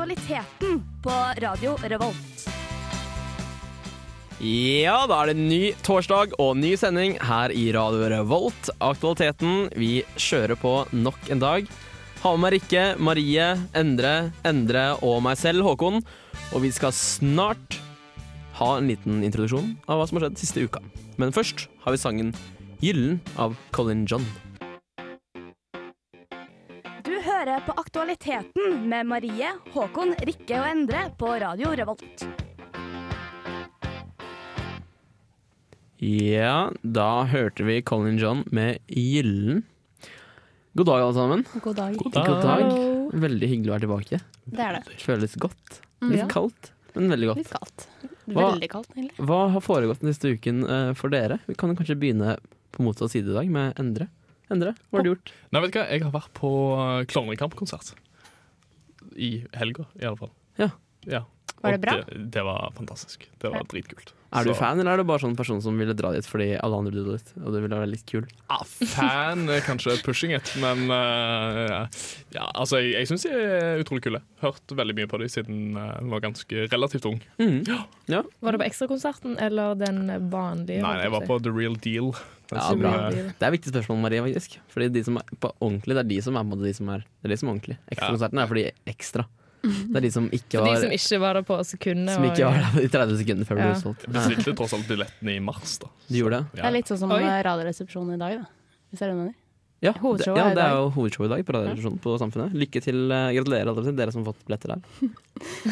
Aktualiteten på Radio Revolt. Ja, da er det ny torsdag og ny sending her i Radio Revolt. Aktualiteten, vi kjører på nok en dag. Har med meg Rikke, Marie, Endre, Endre og meg selv, Håkon. Og vi skal snart ha en liten introduksjon av hva som har skjedd siste uka. Men først har vi sangen 'Gyllen' av Colin John. Hører på Aktualiteten med Marie, Håkon, Rikke og Endre på Radio Revolt. Ja, da hørte vi Colin John med 'Gyllen'. God dag, alle sammen. God dag. God dag. Veldig hyggelig å være tilbake. Det er det. Føles godt. Mm. Litt Ja. kaldt, men veldig godt. Litt kaldt. Veldig kaldt, egentlig. Hva har foregått den siste uken eh, for dere? Vi kan kanskje begynne på motsatt side i dag, med Endre. Endre, hva har du gjort? Nei, vet du hva? Jeg har vært på uh, Klovnekamp-konsert. I helga, i alle fall. Ja. ja. Var det bra? Det, det var fantastisk. Det var dritkult. Er du Så- fan, eller er du bare sånn person som ville dra dit fordi alle andre dro dit, og du ville være litt kul? Ah, fan er kanskje pushing it, men uh, ja, altså, jeg, jeg syns de er utrolig kule. Hørt veldig mye på dem siden uh, jeg var ganske relativt ung. Mm. Var det på ekstrakonserten eller den vanlige? Nei, jeg var på The Real Deal. Ja, som, bra. uh, Det er et viktig spørsmål, Marie, faktisk. Fordi de som er på ordentlig, det er de som er på en måte de som er, det er de som er ordentlig. Ekstrakonserten er for de ekstra. Det er de som ikke For de var, som ikke var der på sekundet. som ikke var der i 30 sekunder før det ble Ja. utsolgt. jeg bestilte tross alt billettene i mars, da. Gjorde det? Det er litt sånn som Oi. Radioresepsjonen i dag, da. Hvis du mener. Ja, det, ja, det er jo hovedshowet i dag på Radioresepsjonen på Samfunnet. Lykke til. uh, gratulerer alle dere som har fått billetter der.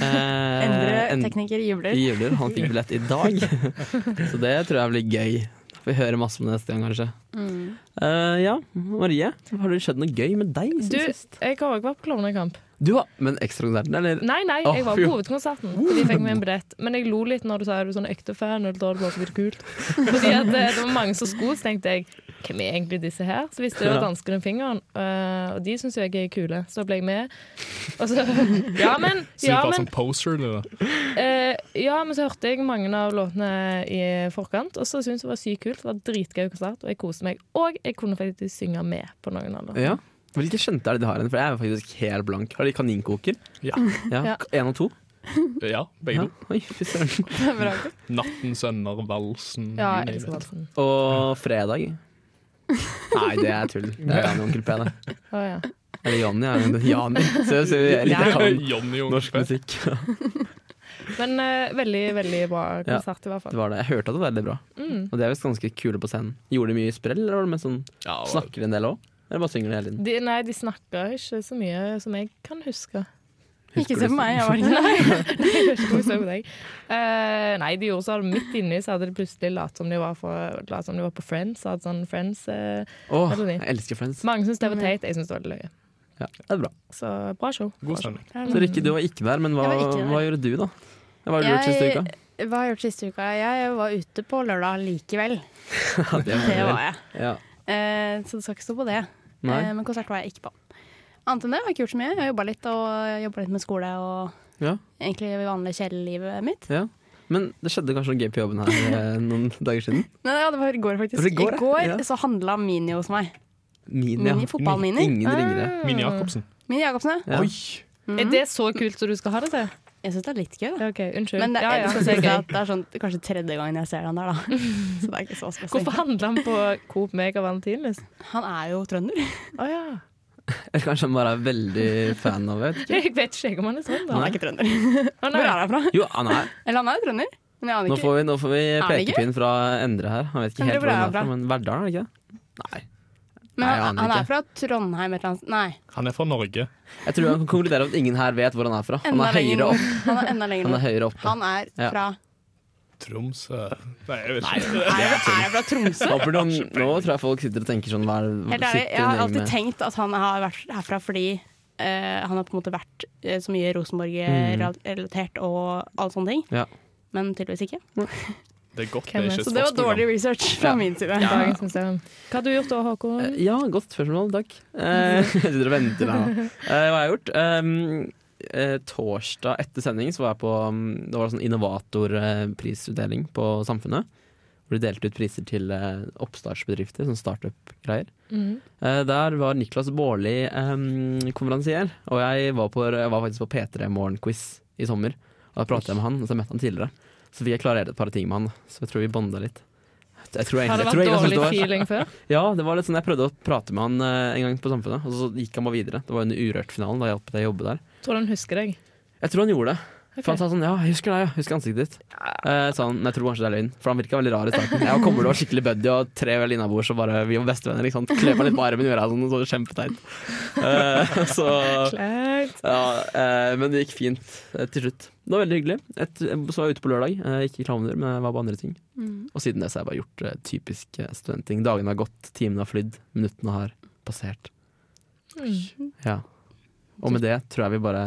Eh, Endre en- tekniker jubler. Jubler. Han fikk billett i dag, så det tror jeg blir gøy. Får vi høre masse om det neste gang, kanskje. Mm. Uh, ja, Marie, har det skjedd noe gøy med deg Du, sist? jeg har også vært på Klovnekamp. Du har, Men ekstrakonserten, eller? Nei, nei, jeg var på hovedkonserten. Fordi jeg fikk meg en billett. Men jeg lo litt når du sa er du sånn ekte fan, og da er det bare så vidt kult. Fordi at det, det var mange som skulle, så tenkte jeg hvem er egentlig disse her? Så visste jeg det var danskene Fingeren, uh, og de syns jeg er kule, så da ble jeg med. Og så, ja, men, Så ja, men som poser, eller? Eh, ja, men så hørte jeg mange av låtene i forkant, og så syntes jeg det var sykt kult. Det var dritgøy konsert, og jeg koste meg. Og jeg kunne faktisk synge med på noen av dem. Ja. Hvilke skjønte er det de har? For jeg er faktisk helt blank. Har de kaninkoker? Ja. Ja. Ja. Én og to? Ja, begge to. Søren. Natten, sønner, valsen. Ja, jeg elsker valsen. Og fredag? Nei, det er tull. Det er Jan Onkel P, det. Oh, ja. Eller Jonny. Ja. Jani. Så, så jeg litt jeg kan Johnny norsk musikk. Men uh, veldig, veldig bra konsert, i hvert Det var det. Jeg hørte at det var veldig bra. Mm. Og de er visst ganske kule på scenen. Gjorde de mye sprell, eller var det med sånn Ja, Snakker de en del òg? Eller bare synger de hele tiden? De, nei, de snakker ikke så mye som jeg kan huske. Ikke se på meg, jeg var ikke Nei, deg. Eh, nei, de gjorde sånn midt inni så hadde de plutselig latt som de var, for, som de var på Friends. Hadde sånn Friends uh, Åh, Melody. jeg elsker Friends. Mange syns det var Mm. teit, jeg syns det var løye. Ja, det er bra. Så bra show. God Bra show. stemning. Så Rikke, du var ikke der, men hva, der. hva gjorde du, da? Hva har du gjort siste uka? Hva har jeg gjort siste uka? Jeg var ute på lørdag likevel. Ja, det Det var jeg. Ja. Eh, så det skal ikke stå på det. Eh, men konsert var jeg ikke på. Annet enn det har jeg ikke gjort så mye. Jeg har jobba litt, og jobba litt med skole og Ja. egentlig det vanlige kjedelivet mitt. ja. Men det skjedde kanskje noe gøy på jobben her eh, noen dager siden? Nei, ja, det var i går, faktisk. I går, ja. Ja. så handla Mini hos meg. Mini, ja. Mini, fotball-mini. Ingen ringere. Mini Jacobsen. Mini Jacobsen. Ja. Oi! Mm. Er det så kult som du skal ha det til? Jeg syns det er litt gøy, da. Okay, unnskyld. Men det, ja, ja, Si det er at det er sånn, kanskje tredje gangen jeg ser han der, da. Så det er ikke så spesielt. Hvorfor handler han på Coop Mega Valentinus? Han er jo trønder. Oh, ja. Eller kanskje han bare er veldig fan av det? vet du ikke? Jeg vet ikke om han er sånn, Han er ikke trønder. Å, Hvor er han fra? Jo, han er. Eller han er jo trønder. Men jeg aner Nå ikke. får vi, nå får vi pekepinn fra Endre her. Han vet ikke Endre, helt hvor han er er fra, men Verdal, er det ikke det? Nei. Men Nei, han, han er fra Trondheim et eller annet Nei, Han er fra Norge. Jeg tror han kan konkludere at ingen her vet hvor han er fra. Han enda er høyere opp. Han er enda lenger Han er høyere oppe. Han er Ja. Tromsø Nei, jeg vet Nei, ikke. Er er jeg fra Tromsø? Noen, nå tror jeg folk sitter og tenker sånn hva Helt ærlig, jeg har alltid med- tenkt at han har vært herfra fordi uh, han har på en måte vært uh, så mye Rosenborg-relatert og alle sånne ting. Ja. Men tydeligvis ikke. Det er godt det er ikke Så det var dårlig research fra Ja. min side. Museum. Hva har du gjort da, Håkon? Eh, Ja, godt spørsmål, takk. Eh, Jeg sitter og venter da. Eh, Hva har jeg gjort? Um, eh, torsdag etter sending så var jeg på um, Det var sånn innovatorprisutdeling på Samfunnet. hvor de delte ut priser til eh, oppstartsbedrifter, sånn startup-greier. Mm. Eh, der var Niklas Baarli konferansier, og jeg var, på, jeg var faktisk på P3 Morgenquiz i sommer. Og da pratet jeg med han, og så møtte han tidligere. Så fikk jeg klarere et par ting med han, så jeg tror vi bonda litt. Jeg tror Har egentlig, det jeg vært jeg dårlig feeling før? Ja, det var litt sånn jeg prøvde å prate med han eh, en gang på Samfunnet, og så gikk han bare videre. Det var under Urørt-finalen, da hjalp deg å jobbe der. Tror du han husker deg? Jeg tror han gjorde det. For han sa sånn Ja, jeg husker deg, jeg husker ansiktet ditt. Eh, sa han, jeg tror kanskje det er løgn, for han virka veldig rar i starten. Jeg kommer til å være skikkelig buddy og tre vel innabords og bare vi var bestevenner. Ikke sant? Kle meg litt på armen, gjøre sånn, så kjempeteit. Eh, så ja, eh, men det gikk fint eh, til slutt. Det var veldig hyggelig. Et, så var jeg ute på lørdag. Eh, ikke i klovner, men jeg var på andre ting. Mm. Og siden det så har jeg bare gjort eh, typisk studentting. Dagene har gått, timene har flydd, minuttene har passert. Mm. Ja. Og med det tror jeg vi bare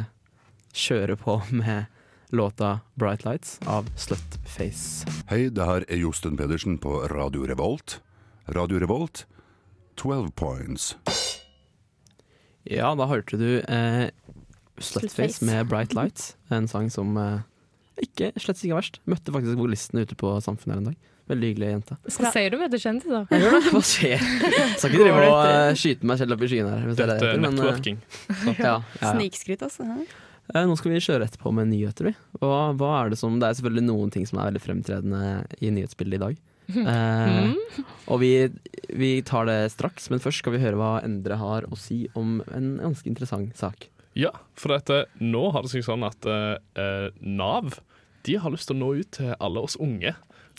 kjører på med låta 'Bright Lights' av Slutface. Hei, det her er Josten Pedersen på Radio Revolt. Radio Revolt, 12 points. Ja, da hørte du eh, Slutface Slutface. med 'Bright Lights'. En sang som eh, ikke, slett ikke er verst. Møtte faktisk vokalisten ute på Samfunnet her en dag. Veldig hyggelig jente. Hva sier du? Jeg gjør det. Hva skjer? Skal ikke drive og uh, skyte meg selv opp i skyen her. Hvis det er det Dette er eh, networking. ja, ja, ja. Snikskryt, altså. hæ? Eh, Nå skal vi kjøre etterpå med nyheter. Vi. Hva, hva er det som Det er selvfølgelig noen ting som er veldig fremtredende i nyhetsbildet i dag. Eh, og vi, vi tar det straks, men først skal vi høre hva Endre har å si om en ganske interessant sak. Ja, for dette, nå har det seg sånn at eh, Nav de har lyst til å nå ut til alle oss unge.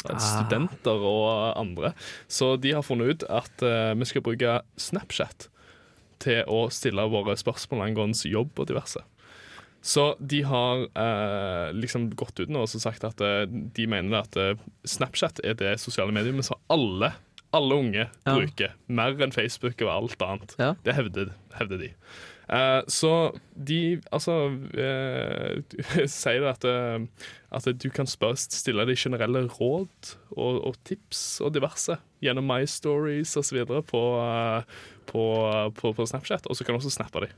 Ah. Studenter og andre. Så de har funnet ut at eh, vi skal bruke Snapchat til å stille våre spørsmål angående jobb og diverse. Så de har eh, liksom gått ut nå og sagt at eh, de mener at eh, Snapchat er det sosiale mediet som alle, alle unge Ja. bruker. Mer enn Facebook og alt annet. Ja. Det hevder, hevder de. Eh, så de altså eh, sier at, eh, at du kan spørre, stille de generelle råd og, og tips og diverse gjennom My Stories osv. På, på, på, på Snapchat, og så kan du også snappe de.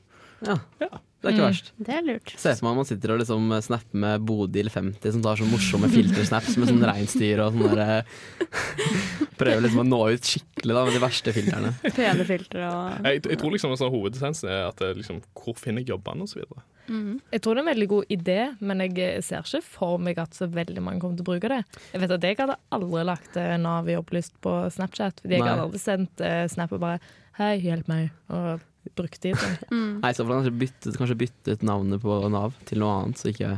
Ja, Ja. Det er ikke Mm. verst. Det er lurt. Se for meg man sitter og liksom snapper med Bodil 50, som tar sånn morsomme filtersnaps med sånn reinsdyr og sånn derre Prøver liksom å nå ut skikkelig da med de verste filtrene. Pene filtre og Jeg, jeg tror liksom altså, Hovedessensen er at er liksom, hvor finner jeg jobbene osv. mm. Jeg tror det er en veldig god idé, men jeg eh, ser ikke for meg at så veldig mange kommer til å bruke det. Jeg vet at jeg hadde aldri lagt eh, Nav i opplyst på Snapchat, fordi jeg Nei. hadde aldri sendt eh, snap og bare Hei, hjelp meg, og brukt tid. Mm. Nei, så får han kanskje byttet, kanskje byttet navnet på Nav til noe annet, så ikke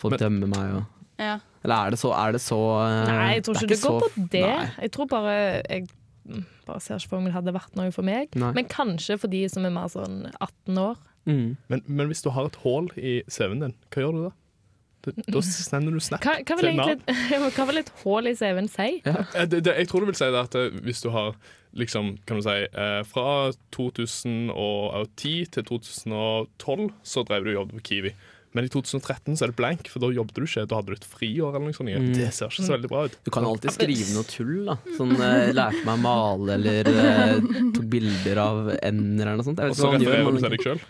folk Men- dømmer meg. Og, Ja. eller er det så, er det så eh, Nei, jeg tror ikke det går så- på det. Nei. Jeg tror bare Jeg mm, bare ser ikke for meg det hadde vært noe for meg. Nei. Men kanskje for de som er mer sånn 18 år. Mm. Men, men hvis du har et hull i CV-en din, hva gjør du da? Da, sender du snap Hva, hva, vil til Nav. hva vil et hull i CV-en si? Eh, Det, det, jeg tror du vil si det at eh, hvis du har liksom, kan du si, eh, fra 2010 til 2012 så drev du og jobbet på Kiwi. Men i 2013 så er det blank, for da jobbet du ikke. Da hadde du et friår eller noe sånt. Mm. Det ser ikke så veldig bra ut. Du kan alltid skrive noe tull, da. Sånn eh, lærte meg å male, eller eh, tok bilder av ender eller noe sånt. Jeg Og så refererer du til deg sjøl.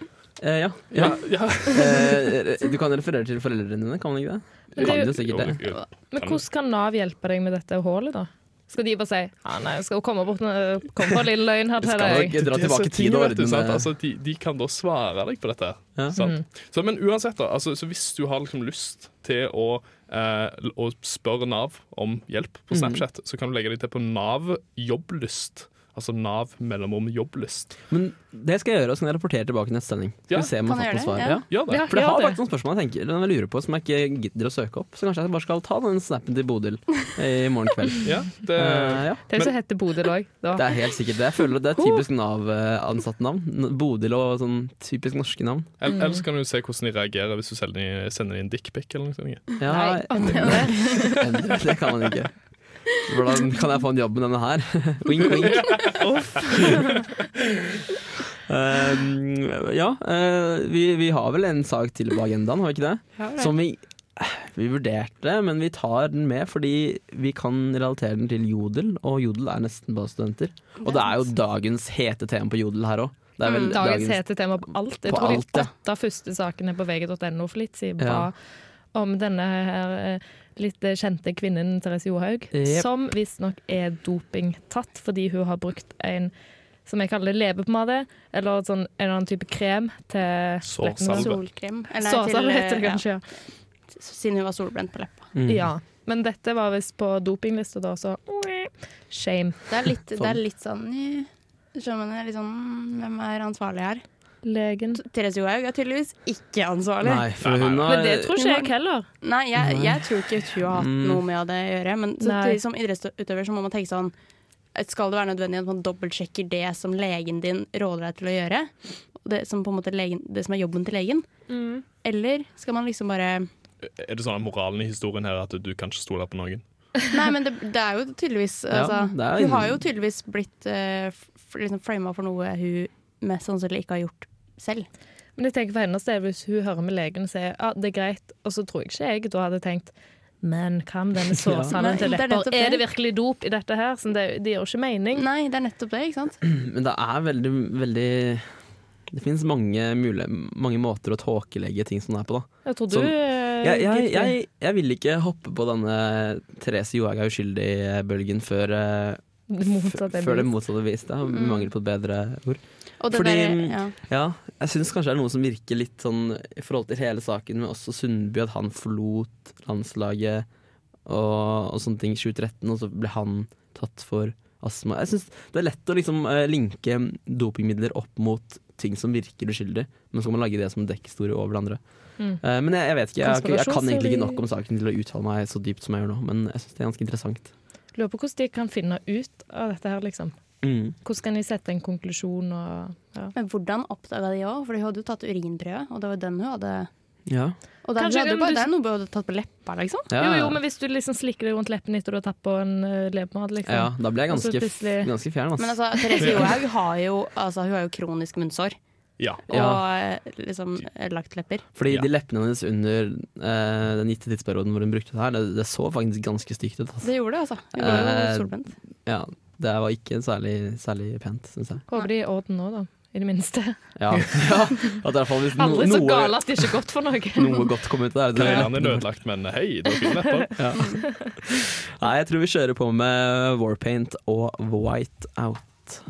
Eh, ja. ja. Ja, Eh, du kan referere til foreldrene dine, kan man ikke det? Du kan det- jo sikkert det. Jo, jo. Men hvordan kan Nav hjelpe deg med dette hullet, da? Skal de bare si ja, nei, skal komme bort kom på en lille løgn her til deg? dra Det tilbake tid og det. Altså, de, de kan da svare deg på dette. Ja. Sant? Så, men uansett, da, altså, så hvis du har liksom lyst til å, eh, å spørre Nav om hjelp på Snapchat, Snapchat, så kan du legge deg til på Nav jobblyst. Altså Nav mellomom jobblyst. Men det skal jeg gjøre, og så kan jeg rapportere tilbake i neste sending. Skal Ja. vi se om jeg har fått noe svar. Ja. Ja. Det. For det har faktisk noen spørsmål jeg, tenker, eller jeg lurer på som jeg ikke gidder å søke opp. Så kanskje jeg bare skal ta den snappen til Bodil i morgen kveld. Ja, det, Uh, er jo så hette Bodil òg. Det er helt sikkert det. Jeg føler det er typisk Nav-ansatt navn. Bodil og sånn typisk norske navn. Mm. Ellers kan du se hvordan de reagerer hvis du sender inn dickpic eller noe sånt. Ja, Nei, det kan man ikke. Hvordan kan jeg få en jobb med denne her? wink, wink. uh, ja, uh, vi, vi har vel en sak til på agendaen, har vi ikke det? Som vi, vi vurderte, men vi tar den med fordi vi kan relatere den til Jodel, og Jodel er nesten bare studenter. Og det er jo dagens hete tema på Jodel her òg. Det er Dagens hete tema på alt. Jeg På tror alt, de ja. åtte første sakene på vg.no for litt siden Ja. om denne her eh, litt eh, kjente kvinnen Therese Johaug, yep. som visstnok er dopingtatt fordi hun har brukt en som jeg kaller det leppepomade, eller sånn, en eller annen type krem til Sårsalve. Solkrem. Eller Sårsalve heter det kanskje, ja. Siden hun var solbrent på leppa. Mm. Ja. Men dette var visst på dopinglista da, så shame. Det er litt, det er litt sånn Skjønner man, litt sånn Hvem er ansvarlig her? Legen. Therese Johaug er tydeligvis ikke ansvarlig. Nei, for hun har Men det tror ikke jeg heller. Nei, jeg, jeg tror ikke hun har hatt Mm. noe med det å gjøre. Men som idrettsutøver så må man tenke sånn Skal det være nødvendig at man dobbeltsjekker det som legen din råder deg til å gjøre? Det som, på en måte legen, det som er jobben til legen? Eller skal man liksom bare Er det sånn at moralen i historien her er at du kan ikke stole på noen? Nei, men det, det er jo tydeligvis altså, ja, er Hun har jo tydeligvis blitt uh, liksom frama for noe hun mest sannsynlig ikke har gjort selv. Men jeg tenker for hennes del, hvis hun hører med legen og sier ja, det er greit, og så tror jeg ikke jeg da hadde tenkt men hva med denne sårsalen til det er lepper? Er det. virkelig dop i dette her? Sånn det, det gir jo ikke mening. Nei, det er nettopp det, ikke sant? Men det er veldig, veldig Det finnes mange, mange måter å tåkelegge ting som det er på, da. Jeg tror du Sånn. eh, Jeg, jeg, jeg, jeg vil ikke hoppe på denne Therese Johaug er uskyldig-bølgen før, før Det motsatte er vist. Da, Mm. Mangel på et bedre ord. Fordi- der, ja. Ja, jeg syns kanskje det er noe som virker litt sånn i forhold til hele saken med også Sundby, at han forlot landslaget og, og sånne ting i 2013, og så ble han tatt for astma. Jeg syns det er lett å liksom eh, linke dopingmidler opp mot ting som virker uskyldig, men så kan man lage det som dekkhistorie over det andre. Mm. Uh, men jeg, jeg vet ikke, jeg, jeg, jeg kan egentlig ikke nok om saken til å uttale meg så dypt som jeg gjør nå, men jeg syns det er ganske interessant. Lurer på hvordan de kan finne ut av dette her, liksom. Mm. Hvordan kan de sette en konklusjon og ja. Men hvordan oppdaga de òg? For hun hadde jo tatt urinprøve, og det var den hun hadde Ja. Og det, Kanskje hadde bare, du- det er noe hun hadde tatt på leppa, liksom. Ja, Jo, jo, men hvis du liksom slikker deg rundt leppen etter du har tatt på en uh, leppepomade, liksom. ja, da ble jeg ganske, plutselig- ganske fjern. altså. Men altså, Therese Johaug har jo, altså, har jo kronisk munnsår Ja. og Ja. eh, liksom lagt lepper. Fordi Ja. de leppene hennes under eh, den gitte tidsperioden hvor hun brukte det her, det, det så faktisk ganske stygt ut. Altså. Det gjorde det, altså. Hun var jo Eh, solbrent. Ja, det var ikke særlig, særlig pent, syns jeg. Håper de åt den nå, da. I det minste. Ja, ja at no, Aldri så gale at det ikke er godt for noe. noe godt kom ut der. det. er er ødelagt, men hei, det var fint nettopp Ja. Nei, jeg tror vi kjører på med Warpaint og White Out.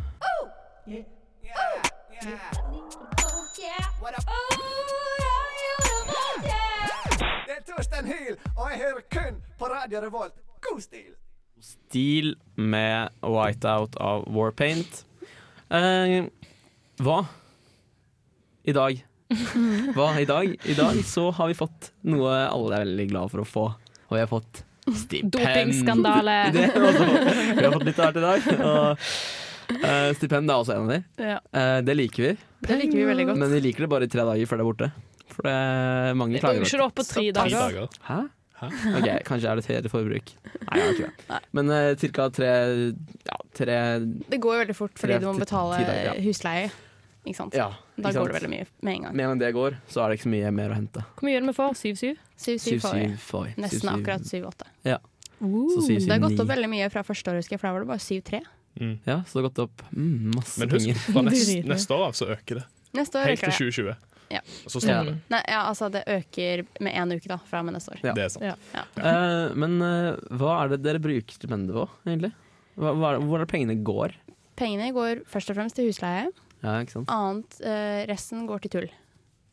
Det er Torstein Hyl, og jeg hører kun på Radio Revolt. God stil! Stil med Whiteout av Warpaint. Eh, hva? I dag. Hva i dag? I dag så har vi fått noe alle er veldig glad for å få. Og vi har fått stipend. Dopingskandale. Det har vi har fått litt av hvert i dag. Og, eh, stipend er også en av de. Ja. Eh, det liker vi, Det liker vi veldig godt. men vi liker det bare i tre dager før det er borte. For det er mange klager. ikke opp på tre dager? dager. Hæ? Hæ? Ok, kanskje er det tredje forbruk. Nei, jeg har ikke det. Men uh, cirka tre, ja, tre Det går jo veldig fort fordi Tre du må betale ti dager, ja. husleie. Ikke sant? Ja, Da sant? går det veldig mye med en gang. Med en gang det går, så er det ikke så mye mer å hente. Hvor mye gjør vi for? 7-7? 7-7 7-7 får. Nesten 7-7. akkurat 7-8. Så 7-7 Det har gått opp veldig mye fra første år, husker jeg, for da var det bare 7-3. Mm. Ja, så det har gått opp mm, masse Men husk, penger. fra neste, neste år av så øker det. Neste år Helt øker til det. 2020. Ja. Og så stopper det. Nei, ja, altså det øker med én uke da, fra og med neste år. Ja. Det er sant. Ja. Eh, men eh, hva er det dere bruker stipendet på, egentlig? Hva, hva, er hvor er det pengene går? Pengene går først og fremst til husleie. Ja, ikke sant? Annet, eh, resten går til tull.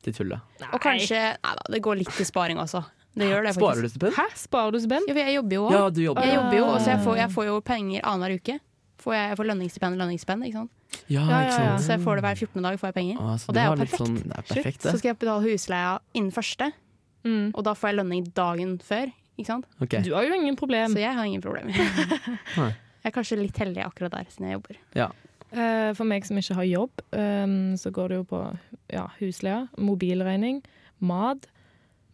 Til tullet. Og kanskje Nei da, det går litt til sparing også. Det gjør det Sparer du stipend? Hæ? Sparer du stipend? Ja, for jeg jobber jo òg. Ja, du jobber. Jeg jobber jo, så jeg får, jeg får jo penger annenhver uke. Får jeg, jeg får lønningsstipend lønningsstipend, ikke sant. Ja, Ja, ja, ja. Så jeg får det hver 14. dag, får jeg penger. Ah, Og det er jo perfekt. Sånn, det er perfekt, Så skal jeg betale husleia innen første, Mm. og da får jeg lønning dagen før. Ikke sant? Okay. Du har jo ingen problem. Så jeg har ingen problemer. Jeg er kanskje litt heldig akkurat der, siden jeg jobber. Eh, For meg som ikke har jobb, um, så går det jo på ja, husleia, mobilregning, mat.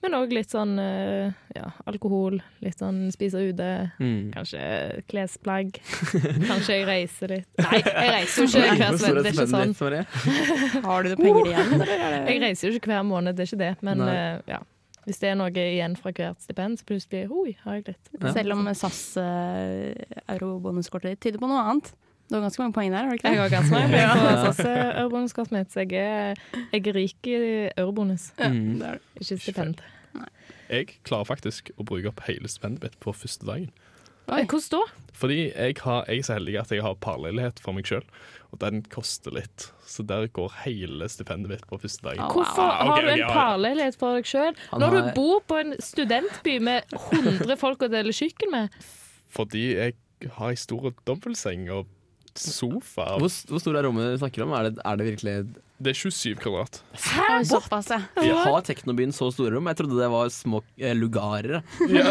Men òg litt sånn eh, ja, alkohol, litt sånn spise ute, Mm. kanskje klesplagg. Kanskje jeg reiser litt. Nei, jeg reiser jo ikke hver måned, det er ikke sånn. Har du det penger igjen? Jeg reiser jo ikke hver måned, det er ikke det. Men Nei. eh, ja. Hvis det er noe igjen fra hvert stipend, så plutselig oi, har jeg litt. Ja. Selv om SAS uh, eurobonuskortet ditt tyder på noe annet. Du har ganske mange poeng der, har du ikke Jeg det? har ganske mange poeng på SAS eurobonuskortet mitt, så jeg er, jeg er rik i eurobonus, Ja, Mm. det er det. ikke stipend. jeg klarer faktisk å bruke opp hele stipendet mitt på første dagen. Oi. Hvordan da? Fordi jeg, har, jeg er så heldig at jeg har parleilighet for meg sjøl, og den koster litt. Så der går hele stipendet mitt på første dagen. Hvorfor Ah, okay, har du en parleilighet for deg sjøl når når du bor på en studentby med 100 folk å dele kjøkken med? Fordi jeg har ei stor dobbeltseng og sofa. Hvor, hvor stor er rommet du snakker om? Er det, er det virkelig Det er 27 kvadrat. Hæ? såpass, ja. Har Teknobyen så store rom? Jeg trodde det var små eh, lugarer. Ja,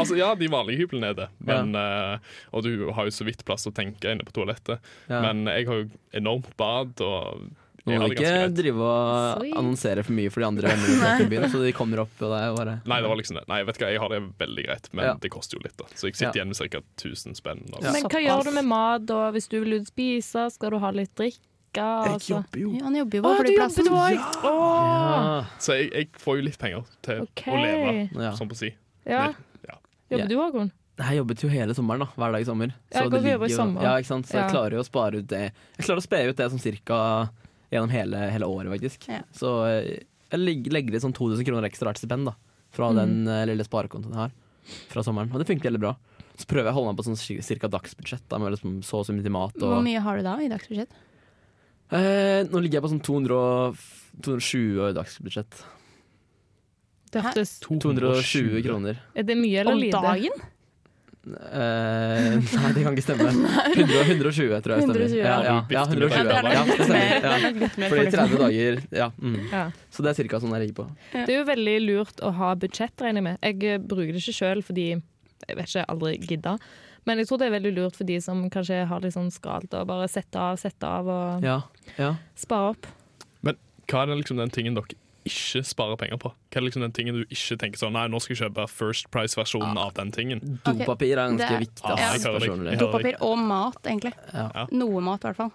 altså, ja, de vanlige hyblene er det. Men, eh, og du har jo så vidt plass å tenke inne på toalettet. Ja. Men jeg har jo enormt bad, og Nå må ikke drive og annonsere for mye for de andre vennene i byen, så de kommer opp og det er bare Nei, det var liksom det. Nei, vet du hva, jeg har det veldig greit, men Ja. det koster jo litt. da Så jeg sitter Ja. igjen med ca. 1000 spenn. Altså. Ja. Men hva gjør du med mat, da? Hvis du vil ut spise, skal du ha litt drikke? Altså? jo. Ja, Han jobber jo på jobber flyplassen. Ja. Så jeg, jeg får jo litt penger til okay. å leve, Ja. sånn på si. Ja. Ja. Jobber du, Håkon? Jeg jobbet jo hele sommeren, da. Hver dag i sommer. Så går det vi i sommer. Ja, ikke sant? Så jeg klarer jo å spare ut det. Jeg klarer å spe ut det sånn cirka gjennom hele, hele året, faktisk. Ja. Så eh, jeg leg- legger litt sånn 2000 kroner ekstra hvert stipend da, fra Mm. den uh, lille sparekontoen jeg har fra sommeren. Og det funker veldig bra. Så prøver jeg å holde meg på sånn cirka dagsbudsjett, da, med liksom så og så mye til mat. Hvor mye har du da i dagsbudsjett? eh, nå ligger jeg på sånn 200, og 220 i dagsbudsjett. Det hørtes 220 kroner. Er det mye eller Om lite? dagen? Eh, nei, det kan ikke stemme. 100, 120 tror jeg stemmer. 120, Ja, ja, ja, 120. Ja, det er nok litt stemmer. mer- Ja. Fordi 30 dager Ja. Mm. Ja. Så det er cirka sånn jeg ligger på. Det er jo veldig lurt å ha budsjett, regner jeg med. Jeg eh, bruker det ikke sjøl fordi jeg vet ikke, aldri gidda. Men jeg tror det er veldig lurt for de som kanskje har litt sånn skralt og bare sette av, sette av og Ja. ja. spare opp. Men hva er liksom den tingen dere ikke sparer penger på? Hva er liksom den tingen du ikke tenker sånn Nei, nå skal jeg kjøpe First Price-versjonen av den tingen. Dopapir er ganske Det viktig. Ja, jeg hører deg. Jeg hører Dopapir og mat, egentlig. Ja. Noe mat, i hvert fall.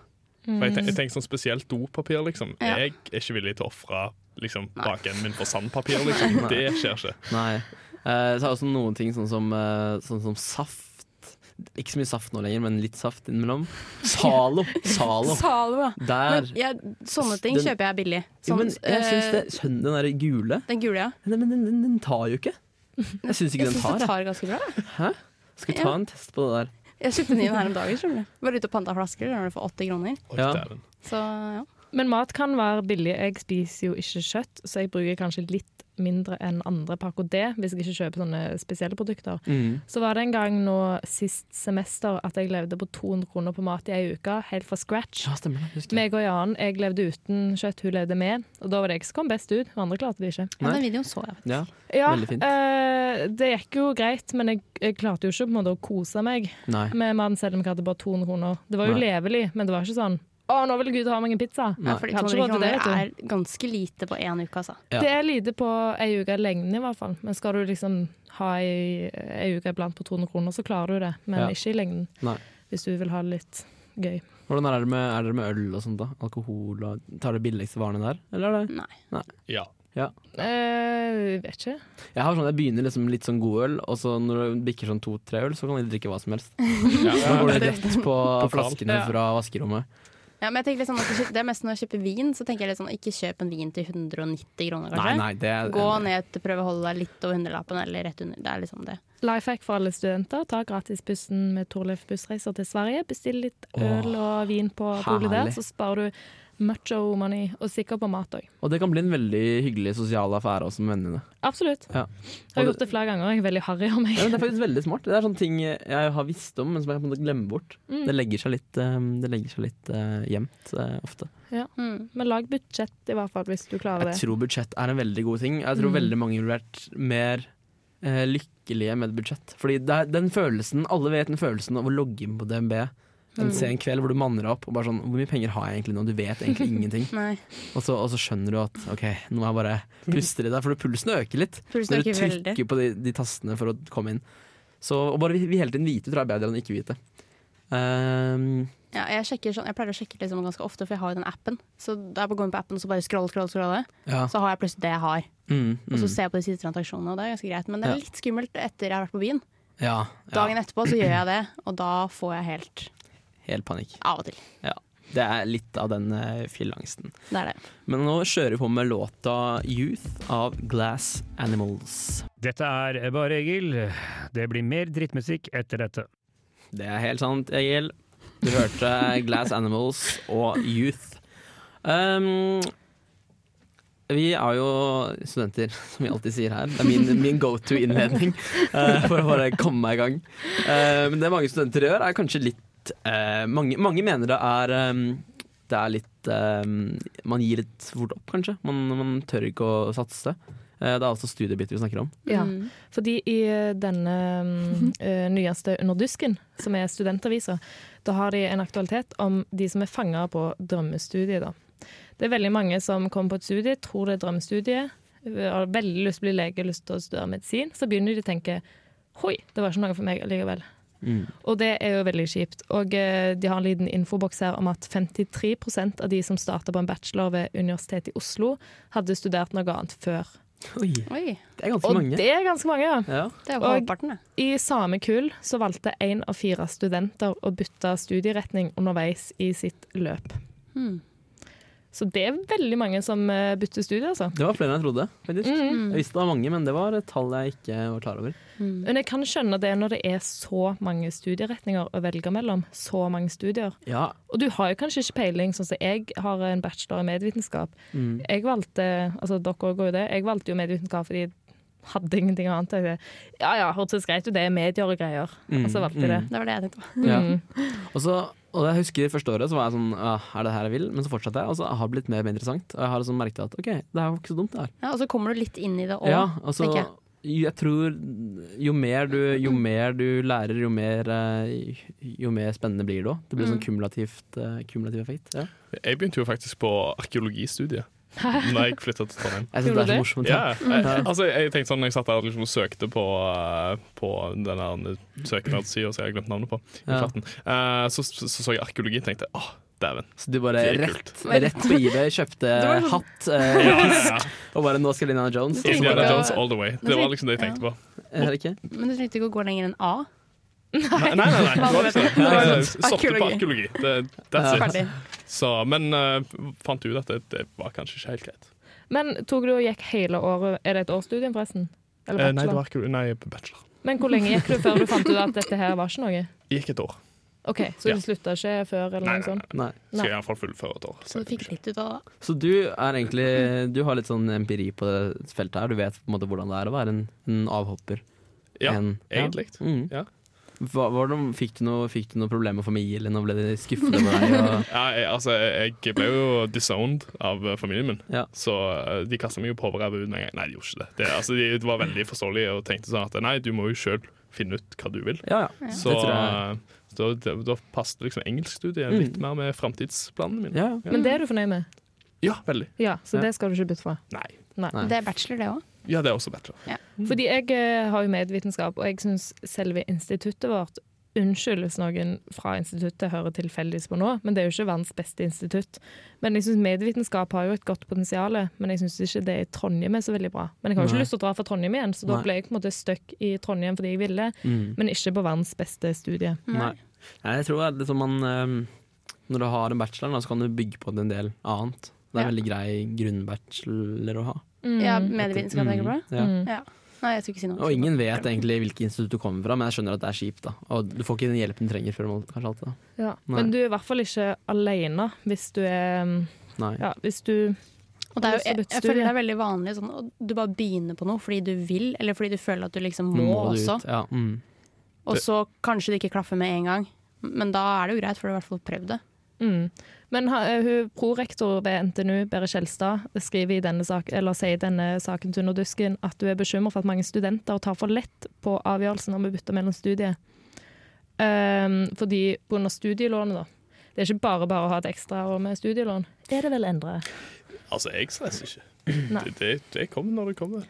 Mm. jeg, tenker, jeg tenker sånn spesielt dopapir, liksom. Ja. Jeg er ikke villig til å ofre liksom, bakenden min for sandpapir, liksom. Det skjer ikke. Nei. Uh, så er det også noen ting sånn som, uh, sånn som saft. Ikke så mye saft nå lenger, men litt saft innimellom. Zalo! Zalo. Zalo. Der. Men jeg, sånne ting Den- kjøper jeg billig. Jo, Sånn, men jeg syns det eh, Den derre gule Den gule, ja. Men den, den, den tar jo ikke. Jeg syns ikke Jeg den tar. tar. det Jeg. tar ganske bra. Hæ? Skal vi ta en test på det der? Jeg kjøpte den inn her om dagen. Var ute og panta flasker for 80 kroner. Ja. Så ja. Men mat kan være billig. Jeg spiser jo ikke kjøtt, så jeg bruker kanskje litt mindre enn andre pakker det, hvis jeg ikke kjøper sånne spesielle produkter. Mm. Så var det en gang nå sist semester at jeg levde på 200 kroner på mat i ei uke, helt fra scratch. Ja, stemmer det. Meg og Jan, jeg levde uten kjøtt, hun levde med. Og da var det jeg som kom best ut, og andre klarte det ikke. ja, den videoen så jeg. Ja. Ja, Veldig fint. Øh, det gikk jo greit, men jeg, jeg klarte jo ikke på en måte å kose meg Nei. med maten selv om jeg hadde bare 200 kroner. Det var jo Nei. levelig, men det var ikke sånn å, nå vil Gud ha meg en pizza. Nei. Ja, fordi Jeg hadde 200 ikke råd til kroner det, er ganske lite på én uke, altså. Ja. Det er lite på ei uke lengden i hvert fall. Men skal du liksom ha ei, ei uke iblant på 200 kroner, så klarer du det. Men Ja. ikke i lengden. Nei. Hvis du vil ha det litt gøy. Hvordan er det med, er det med øl og sånt, da? Alkohol og Tar det billigste varene der, eller er det Nei. Ja. Eh, vet ikke. Jeg har sånn, jeg begynner liksom litt sånn god øl, og så når det bikker sånn to-tre øl, så kan jeg drikke hva som helst. Ja. Så går det rett på på flaskene Ja. fra vaskerommet. Ja, men jeg tenker litt sånn at Det er mest når jeg kjøper vin, så tenker jeg litt sånn ikke kjøp en vin til 190 kroner, kanskje. nei, det er Gå ned til prøve å holde deg litt over hundrelappen, eller rett under. Det er liksom det. Life hack for alle studenter. Ta gratisbussen med Torleif bussreiser til Sverige. Bestill litt øl og vin på polet der, så sparer du mucho money, og sikker på mat òg. Og det kan bli en veldig hyggelig sosial affære også med vennene. Absolutt. Ja. Jeg har gjort det flere ganger. Jeg er veldig harry av meg. Ja, men det er faktisk veldig smart. Det er sånne ting jeg har visst om, men som jeg på en måte bort. Mm. Det legger seg litt, eh, det legger seg litt uh, gjemt uh, ofte. Mm. Men lag budsjett, i hvert fall, hvis du klarer Jeg det. tror budsjett er en veldig god ting. Jeg tror Mm. veldig mange ville vært mer uh, lykkelige med budsjett. Fordi det er den følelsen, alle vet den følelsen av å logge inn på DNB en Mm. sen kveld hvor du manner deg opp og bare sånn Hvor mye penger har jeg egentlig nå? Du vet egentlig ingenting. Og så, og så skjønner du at OK, nå må jeg bare puste litt der, for pulsen øker litt. Pulsen Når du trykker veldig. på de, de tastene for å komme inn. Så og bare vi, vi hele tiden vite tror jeg er bedre enn ikke vite. Um, Ja, jeg, sånn, jeg pleier å sjekke liksom ganske ofte, for jeg har jo den appen. Så da jeg går inn på appen og så bare scroll, scroll, scroller, ja. så har jeg plutselig det jeg har. Mm, Og så mm. ser jeg på de siste transaksjonene, og det er ganske greit. Men det er litt skummelt etter jeg har vært på byen. ja, ja. Dagen etterpå så gjør jeg det, og da får jeg helt Helt panikk. av og til. Det er litt av den eh, fjellangsten. Det er det. Men nå kjører vi på med låta 'Youth' av Glass Animals. Dette er bare Egil. Det blir mer drittmusikk etter dette. Det er helt sant, Egil. Du hørte Glass Animals og Youth. Um, vi er jo studenter, som vi alltid sier her. Det er min, min go to-innledning uh, for å bare komme meg i gang. Uh, men det mange studenter gjør, er kanskje litt eh, mange, mange mener det er um, Det er litt um, Man gir litt fort opp, kanskje. Man, man tør ikke å satse. Eh, det er altså studiebiter vi snakker om. Ja, Mm. fordi i eh, denne eh, nyeste Under dusken, som er studentavisa, da har de en aktualitet om de som er fanga på drømmestudiet. da. Det er veldig mange som kommer på et studie, tror det er drømmestudiet, har veldig lyst til å bli lege, lyst til å studere medisin. Så begynner de å tenke Hoi, det var ikke noe for meg likevel. Mm. Og det er jo veldig kjipt. Og eh, de har en liten infoboks her om at 53% av de som starta på en bachelor ved Universitetet i Oslo, hadde studert noe annet før. Oi, Oi, det er ganske Og mange. det er ganske mange, ja. Ja. det er Og- I samme kull så valgte én av fire studenter å bytte studieretning underveis i sitt løp. Hmm. Så det er veldig mange som eh, bytter studie, altså. Det var flere enn jeg trodde. faktisk. Mm. Jeg visste det var mange, men det var et tall jeg ikke var klar over. Mm. Men jeg kan skjønne det når det er så mange studieretninger å velge mellom. Så mange studier. Ja, Og du har jo kanskje ikke peiling, sånn som jeg har en bachelor i medvitenskap. mm. Jeg valgte, altså dere går jo det, jeg valgte jo medvitenskap fordi jeg hadde ingenting annet. Jeg Ja ja, hørtes greit ut, det er medier og greier. Mm, Og så valgte jeg det. Det var det jeg tenkte på. Ja. Mm. Og, så, og jeg husker første året så var jeg sånn Er det her jeg vil? Men så fortsatte jeg, og så har det blitt mer og mer interessant. Og jeg har liksom merket at ok, det er jo ikke så dumt, det her. Ja, og så kommer du litt inn i det òg. Ja, altså, tenker jeg. jeg tror jo mer, du, jo mer du lærer, jo mer, eh, jo mer spennende blir det òg. Det blir sånn Mm. kumulativt, eh, kumulativ effekt. Ja. Jeg begynte jo faktisk på arkeologistudiet da jeg flytta til Trondheim. Jeg synes det er så du morsomt. Ja, jeg, altså, jeg tenkte sånn, når jeg satt der og liksom søkte på, eh, på den søknadssida som jeg har glemt navnet på, Ja. uh, eh, så, så så jeg arkeologi og tenkte åh, dæven. Så du bare rett, kult. rett på IB kjøpte sånn- hatt uh, Ja, og bare nå skal Indiana Jones. Indiana Jones all the way. Det var liksom det jeg tenkte på. Men du trengte ikke å gå lenger enn A. Nei, nei, nei. nei. Det var liksom, Det var jeg stoppet på arkeologi. arkeologi. Det, that's it. Så, men uh, fant ut at det, det var kanskje ikke helt greit. Men tok du og gikk hele året Er det et årsstudium, forresten? Eller Eh, nei, det var ikke, Nei, bachelor. Men hvor lenge gikk du før du fant ut at dette her var ikke noe? Gikk et år. OK, så Ja. du slutta ikke før, eller Nei, noe nei, sånt? Nei. Skal iallfall fullføre et år. Så du fikk litt ut av det. Så du er egentlig Du har litt sånn empiri på det feltet her. Du vet på en måte hvordan det er å være en, en avhopper. Ja, en, egentlig. Mm. Ja. Hva, var det, fikk, du noe, fikk du noe problemer med familien, og ble de skuffet over deg? Og, Ja, jeg, altså, jeg ble jo disowned av eh, familien min, Ja. så eh, de kasta meg jo på ut med en gang. Nei, de gjorde ikke det. det altså, de var veldig forståelige og tenkte sånn at nei, du må jo sjøl finne ut hva du vil. ja, ja. Så eh, da, da, passet liksom engelskstudiet Mm. litt mer med framtidsplanene mine. ja, ja. Men det er du fornøyd med? Ja, veldig. Ja, så Ja. det skal du ikke bytte fra? Nei. Nei. Det er bachelor, det òg. Ja, det er også bachelor. Fordi jeg eh, har jo medvitenskap, og jeg syns selve instituttet vårt Unnskyld hvis noen fra instituttet hører tilfeldigvis på nå, men det er jo ikke verdens beste institutt. Men jeg syns medvitenskap har jo et godt potensial, men jeg syns ikke det i Trondheim er så veldig bra. Men jeg har jo Nei. ikke lyst til å dra fra Trondheim igjen, så da ble jeg på en måte stuck i Trondheim fordi jeg ville, Mm. men ikke på verdens beste studie. Nei. Nei, jeg tror at man ehm, Når du har en bachelor, så kan du bygge på det en del annet. Det er Ja. veldig grei grunnbachelor å ha. Mm. Ja, medievitenskap, tenker du på? Ja. Mm. Ja. Nei, jeg skal ikke si noe. Og ingen vet egentlig hvilket institutt du kommer fra, men jeg skjønner at det er kjipt. da Og du får ikke den hjelpen du trenger før kanskje alltid. da Ja. Men du er i hvert fall ikke alene hvis du er Nei. Ja, hvis du Og det er jo, jeg, jeg føler det er veldig vanlig sånn du bare begynner på noe fordi du vil, eller fordi du føler at du liksom må, du også. Ja, mm. Og så kanskje det ikke klaffer med en gang. Men da er det jo greit, for du har i hvert fall prøvd det. Mm. Men eh, hun, prorektor ved NTNU, Bære Skjelstad, skriver i denne sak, eller sier i denne saken til Underdusken at hun er bekymret for at mange studenter tar for lett på avgjørelsen om å bytte mellom studier. Um, fordi pga. studielånet, da. Det er ikke bare bare å ha et ekstraår med studielån. Er det vel endre? Altså, jeg stresser ikke. Det, det, det kommer når det kommer.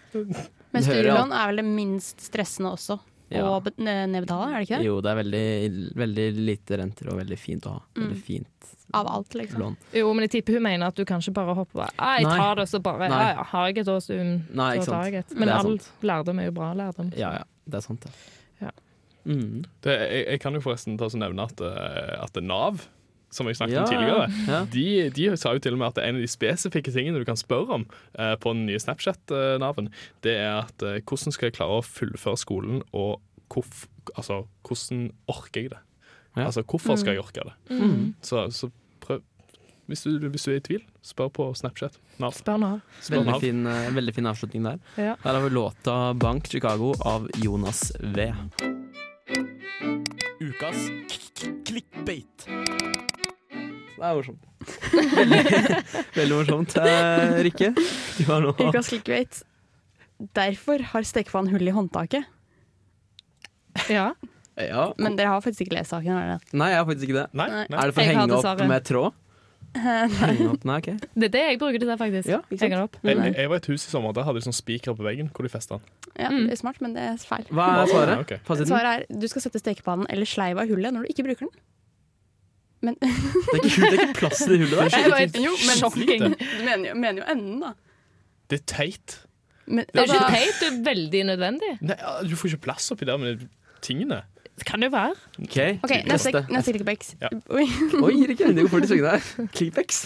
Men studielån er vel det minst stressende også Ja. å nedbetale, er det ikke det? Jo, det er veldig, veldig lite renter og veldig fint å ha. Veldig Mm. fint Av alt, liksom. lån. Jo, men jeg tipper hun mener at du kanskje bare hopper over. «Ah, Jeg Nei. tar det, så bare Nei. ja, ja, Har jeg et års um, Nei, ikke så tar jeg et. Men all lærdom er jo bra lærdom. Ja, ja. Det er sant, det. Ja. Mm. Det, jeg, jeg kan jo forresten ta og nevne at, eh, at Nav som jeg snakket Ja, om tidligere, ja. de, de sa jo til og med at en av de spesifikke tingene du kan spørre om eh, på den nye Snapchat-naven, det er at eh, hvordan skal jeg klare å fullføre skolen, og hvorf, altså, hvordan orker jeg det? Ja. Altså, hvorfor skal jeg orke det? Mm. Så, så prøv hvis du, hvis du er i tvil, spør på Snapchat. Nav. Spør Nav. Spør Veldig Nav. fin, eh, veldig fin avslutning der. Ja. Her har vi låta 'Bank Chicago' av Jonas V. Ukas clickbait. Det er morsomt. Veldig, veldig morsomt. Eh, Rikke, du har nå Ukas clickbait. Derfor har stekepannen hull i håndtaket. Ja. Ja. Men dere har faktisk ikke lest saken? har dere det? Nei, jeg har faktisk ikke det. Nei, Nei. Er det for å Jeg har henge opp svaret. med tråd? Henge opp, nei, ok. Det er det jeg bruker det til, faktisk. Ja, ikke sant? Henger det opp. Jeg, jeg var i et hus i sommer, der hadde de sånn spiker på veggen hvor de festa den. Ja, Mm. det er smart, men det er feil. Hva er svaret? Ok. Fasiten? Svaret er du skal sette stekepannen eller sleiva i hullet når du ikke bruker den. Men Det er ikke, det er ikke plass til det hullet der. Jeg vet, jo, men Sjokking. du mener jo, mener jo enden, da. Det er teit. Men, Det er altså, ikke teit, det er veldig nødvendig. Nei, du får ikke plass oppi der med tingene. Det kan det jo være. Ok, okay neste, neste. clickbait. Ja. Oi. Oi, det går fort i svingene her. Clickbacks.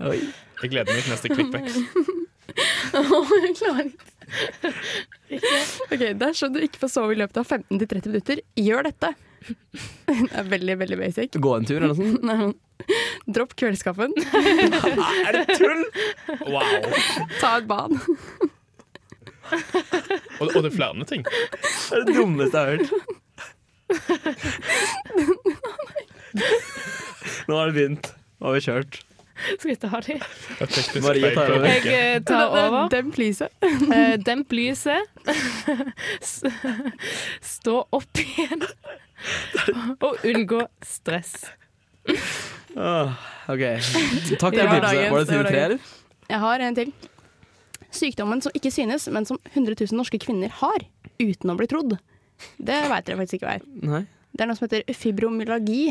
Oi. Jeg gleder meg til neste clickbacks. jeg klarer ikke. OK, dersom du ikke får sove i løpet av 15-30 minutter, gjør dette. Det er veldig, veldig basic. Gå en tur eller noe sånt. Nei, Dropp kveldskaffen, Er det tull? Wow. ta et bad. Og, og det er flere ting. Det er det dummeste jeg har hørt. Nå har det begynt. Nå har vi kjørt. Skal vi ta det? Marie tar over. Jeg eh, tar over. Demp lyset. Eh, demp lyset. Stå opp igjen. Og unngå stress. Oh, ok. Takk for tipset. Var det side tre, eller? Jeg har en til. Sykdommen som ikke synes, men som 100 000 norske kvinner har, uten å bli trodd. Det veit dere faktisk ikke hva er. Nei. Det er noe som heter fibromyalgi.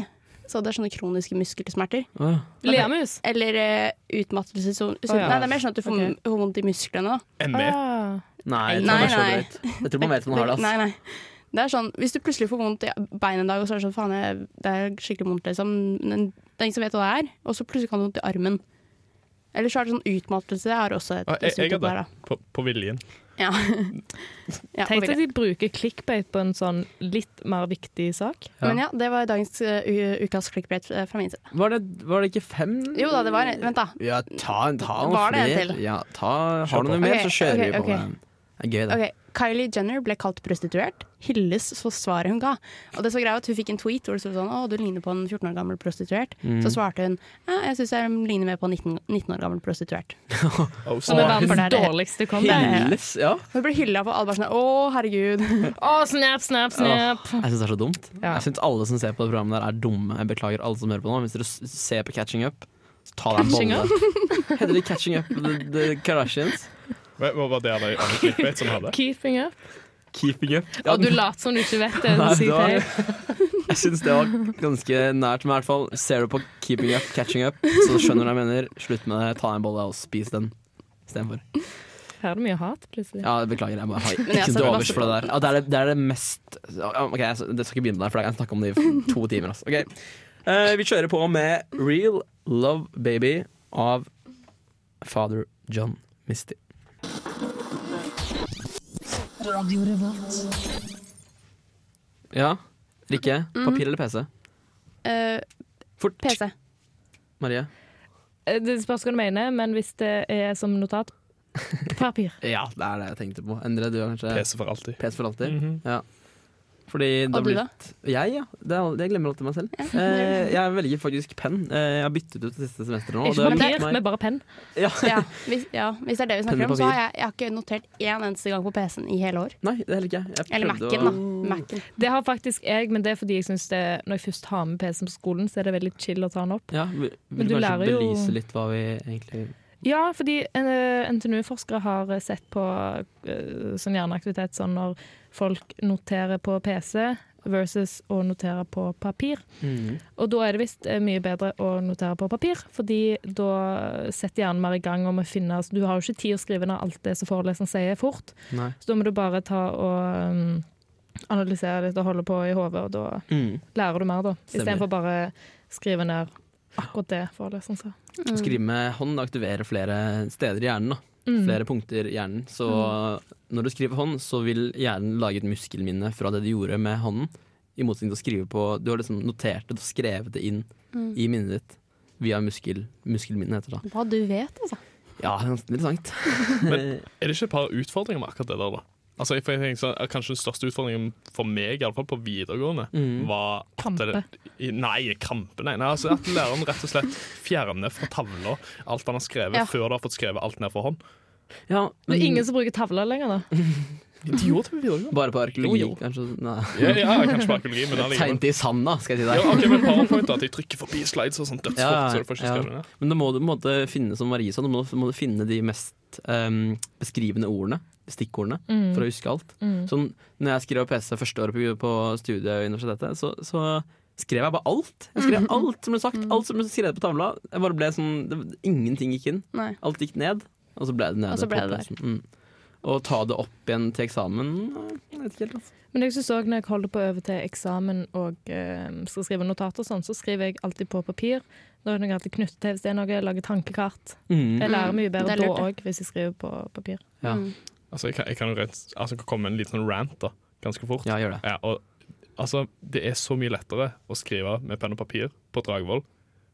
Så det er sånne kroniske muskelsmerter. Åh. Leamus. Eller uh, utmattelse så, så, ja. Nei, det er mer sånn at du får okay. vondt i musklene. da. ME. Ah. Nei, jeg tror Nei, nei. Jeg tror man vet man har det. Altså. Nei, nei. Det er sånn, Hvis du plutselig får vondt i beinet en dag, og så er det sånn faen, jeg, det er skikkelig vondt, liksom. Men det er ingen som vet hva det er. Og så plutselig kan du ha vondt i armen. Eller så er det sånn utmattelse. Jeg har også et Ah, jeg, jeg symptom har der, det. da. På, på viljen. Ja. ja Tenk at de bruker clickbait på en sånn litt mer viktig sak. Ja. Men ja, det var dagens uh, ukas clickbait uh, fra min side. Var det, var det ikke fem? Jo da, det var en. Vent, da. Ja, ta, ta noen en flere. Ja, ta, har du noe mer, okay, så kjører vi på okay. med den. Det er gøy, det. Ok, Kylie Jenner ble kalt prostituert. Hylles for svaret hun ga. Og det så greit at Hun fikk en tweet hvor det stod sånn 'Å, du ligner på en 14 år gammel prostituert'. Mm. Så svarte hun ja, 'Jeg syns jeg ligner mer på en 19, 19 år gammel prostituert'. Oh, så for det var verdens det. dårligste kom Hylles, ja. Hun ble hylla for alle bare sånn 'Å, herregud'. Å, snap, snap, snap. Jeg syns det er så dumt. Ja. Jeg syns alle som ser på det programmet der er dumme. Jeg beklager alle som hører på nå. Hvis dere ser på Catching Up, så ta deg en bolle. Heter det Catching Up The, the Kardashians? Hva var det alle clickbait som hadde? Keeping up. Keeping Up. Og du later som du ikke vet det. Nei, det var- Jeg syns det var ganske nært, men i hvert fall ser du på Keeping Up, Catching Up, så skjønner du hva jeg mener. Slutt med det, ta en bolle og spis den istedenfor. Her er det mye hat, plutselig. Ja, beklager, jeg bare har ikke til overs for det der. Ja, det, er det, det er det mest Ok, jeg, skal ikke begynne der, for jeg kan snakke om det i to timer. Altså. Okay. Uh, vi kjører på med Real Love Baby av Father John Misty. Ja, Rikke. Papir eller PC? Eh, Fort. PC. Marie? Eh, Det spørs hva du mener, men hvis det er som notat Papir. Ja, det er det jeg tenkte på. Endre, du har kanskje PC for alltid. PC for alltid? Mhm. Ja. Fordi det Og har du, da? Jeg, ja. Det, er, det glemmer alltid meg selv. Eh, jeg velger faktisk penn. Eh, jeg har byttet ut det siste semesteret nå. og Ikke det papir, meg- men bare penn. ja. Ja hvis, ja, hvis det er det vi snakker om, så har jeg, jeg har ikke notert én eneste gang på PC-en i hele år. Nei, det er heller ikke jeg. Eller Mac-en, da. Mac-en. Det har faktisk jeg, men det er fordi jeg synes det Når jeg først har med PC-en på skolen, så er det veldig chill å ta den opp. Ja, vil, Men vil du du kanskje lærer jo- belyse litt hva vi egentlig Ja, fordi eh, NTNU-forskere har eh, sett på uh, sånn hjerneaktivitet sånn når folk noterer på PC versus å notere på papir. Mm. Og da er det visst eh, mye bedre å notere på papir, fordi da setter hjernen mer i gang om å finne altså, Du har jo ikke tid å skrive ned alt det som foreleseren sier, fort. Nei. Så da må du bare ta og um, analysere litt og holde på i hodet, og da Mm. lærer du mer, da. Istedenfor bare skrive ned akkurat det foreleseren sa. Mm. Skrive med hånd aktiverer flere steder i hjernen. da. Mm. Flere punkter i hjernen. Så når du skriver hånd, så vil hjernen lage et muskelminne fra det du gjorde med hånden. I motsetning til å skrive på Du har liksom notert det og skrevet det inn Mm. i minnet ditt. Via muskel, muskelminnet, heter det. Hva du vet, altså. Ja, det er ganske interessant. Men er det ikke et par utfordringer med akkurat det der, da? Altså, jeg, for jeg tenker så, Kanskje den største utfordringen for meg, iallfall på videregående, Mm. var at Kampe. det- Nei, krampe, nei. nei altså At læreren rett og slett fjerner fra tavla alt han har skrevet, Ja. før du har fått skrevet alt ned for hånd. Ja, Det er ingen som bruker tavler lenger, da. De det på videregående. Bare på arkeologi, Jo, jo. kanskje? Nei. Ja, ja, kanskje på arkeologi, men allikevel. Tegnet i sanda, skal jeg si Ja, deg. ok, men PowerPoint, da, at jeg trykker forbi slides og sånn dødsfort, Ja, så ja. Men da må du måtte finne, som Marie sa, du må, må du finne de mest um, beskrivende ordene. Stikkordene. Mm. For å huske alt. Mm. Sånn, når jeg skrev PC første året på, på studiet i universitetet, så, så skrev jeg bare alt. Jeg skrev alt som ble sagt, alt som ble skrevet på tavla. Jeg bare ble sånn, det, Ingenting gikk inn. Nei. Alt gikk ned, og så ble det nede. Og så ble det PC-en. Mm. Å ta det opp igjen til eksamen Jeg vet ikke helt. Altså. Men jeg synes også når jeg holder på å øve til eksamen og eh, skal skrive notater sånn, så skriver jeg alltid på papir. Da er det alltid knyttet til hvis det er noe, jeg lager tankekart. Mm. Jeg lærer mye bedre da òg, hvis jeg skriver på papir. Ja. Mm. Altså, jeg kan, jeg kan rett, altså, komme med en liten sånn rant da, ganske fort. Ja, gjør det. Ja, og, altså, det er så mye lettere å skrive med penn og papir på Dragvoll.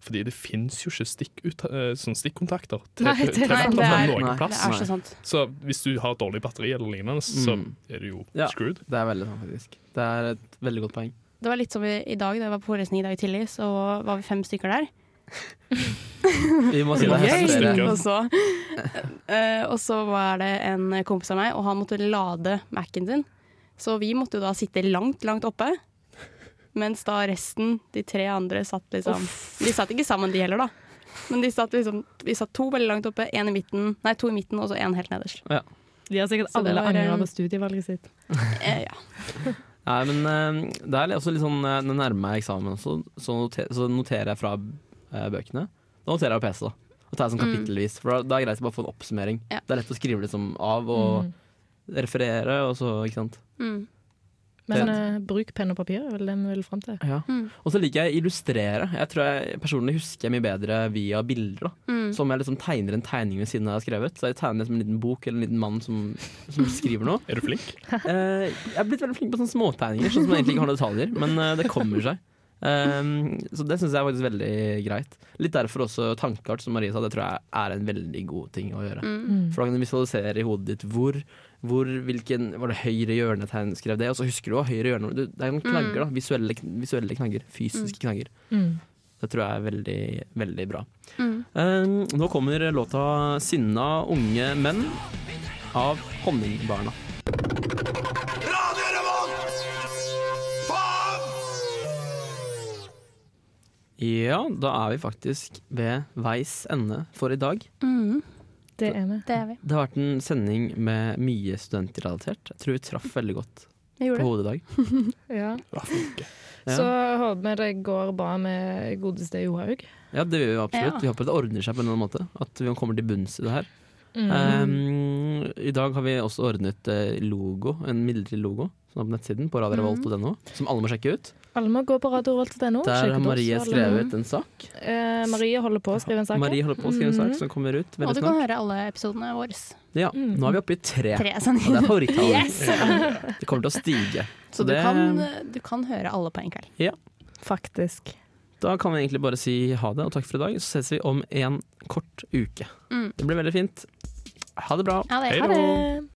Fordi det fins jo ikke stikk ut, sånn stikkontakter til, Nei, til, det- til Nei, noen plass. Nei. så sant. Så hvis du har dårlig batteri eller lignende, så Mm. er du jo Ja. screwed. Det er veldig sånn, faktisk. Det er et veldig godt poeng. Det var litt som i, i dag, da jeg var på forelesning i dag tidlig, så var vi fem stykker der. Vi må si det her. stykker. Og så, uh, og så var det en kompis av meg, og han måtte lade Mac-en sin. Så vi måtte jo da sitte langt, langt oppe. Mens da resten, de tre andre, satt liksom De satt ikke sammen, de heller, da. Men de satt liksom Vi satt to veldig langt oppe, en i midten, nei, to i midten og så en helt nederst. Ja. De har sikkert Så alle angra eh, på studievalget sitt. Eh, ja. Nei, men eh, det er også litt sånn eh, Når jeg nærmer meg eksamen også, så, noter, så noterer jeg fra eh, bøkene. Da noterer jeg på PC, da. Og tar jeg sånn Mm. kapittelvis. For da, da er det greit å bare få en oppsummering. Ja. Det er lett å skrive liksom av og Mm. referere, og så, ikke sant. Mm. Men uh, bruk penn og papir, er vel det vi vil fram til. Ja. Mm. Og så liker jeg å illustrere. Jeg tror jeg personlig husker jeg mye bedre via bilder. da Mm. Som jeg liksom tegner en tegning ved siden av jeg har skrevet. Så jeg tegner liksom en liten bok eller en liten mann som, som skriver noe. Er du flink? Uh, jeg er blitt veldig flink på sånne småtegninger, sånn som egentlig ikke har noen detaljer. Men uh, det kommer seg. Um, så det syns jeg er faktisk veldig greit. Litt derfor også tankekart, som Marie sa. Det tror jeg er en veldig god ting å gjøre. Mm. For da kan du visualisere i hodet ditt hvor, hvor hvilken, Var det høyre hjørnetegn skrev det? Og så husker du også høyre hjørne. Du, det er noen knagger, da. Visuelle, visuelle knagger. Fysiske knagger. Mm. Det tror jeg er veldig, veldig bra. Mm. Um, nå kommer låta 'Sinna unge menn' av Honningbarna. Ja, da er vi faktisk ved veis ende for i dag. Mm. Det er vi. Det er vi. Det har vært en sending med mye studentrelatert. Jeg tror vi traff veldig godt på hodet i dag. Ja. Ja, Så håper vi det går bra med godeste Johaug. Ja, det gjør vi absolutt. Ja. Vi håper det ordner seg på en eller annen måte. At vi kommer til bunns i det her. Mm. Um, I dag har vi også ordnet eh, logo, en midlertidig logo, som er på nettsiden på radiorevolt.no, som alle må sjekke ut. Alle må gå på radiorevolt.no. Der har Marie skrevet en sak. Eh, Marie holder på å skrive en sak. Marie holder på å skrive en sak mm. som kommer ut Og du kan høre alle episodene våre. Ja, Mm. nå er vi oppe i tre. Tre Og det er favorittallet. Yes! Det kommer til å stige. Så du det- kan, du kan høre alle på en kveld. Ja. Faktisk. Da kan vi egentlig bare si ha det, og takk for i dag. Så ses vi om en kort uke. Mm. Det blir veldig fint. Ha det bra. Ha det Hei ha da. det.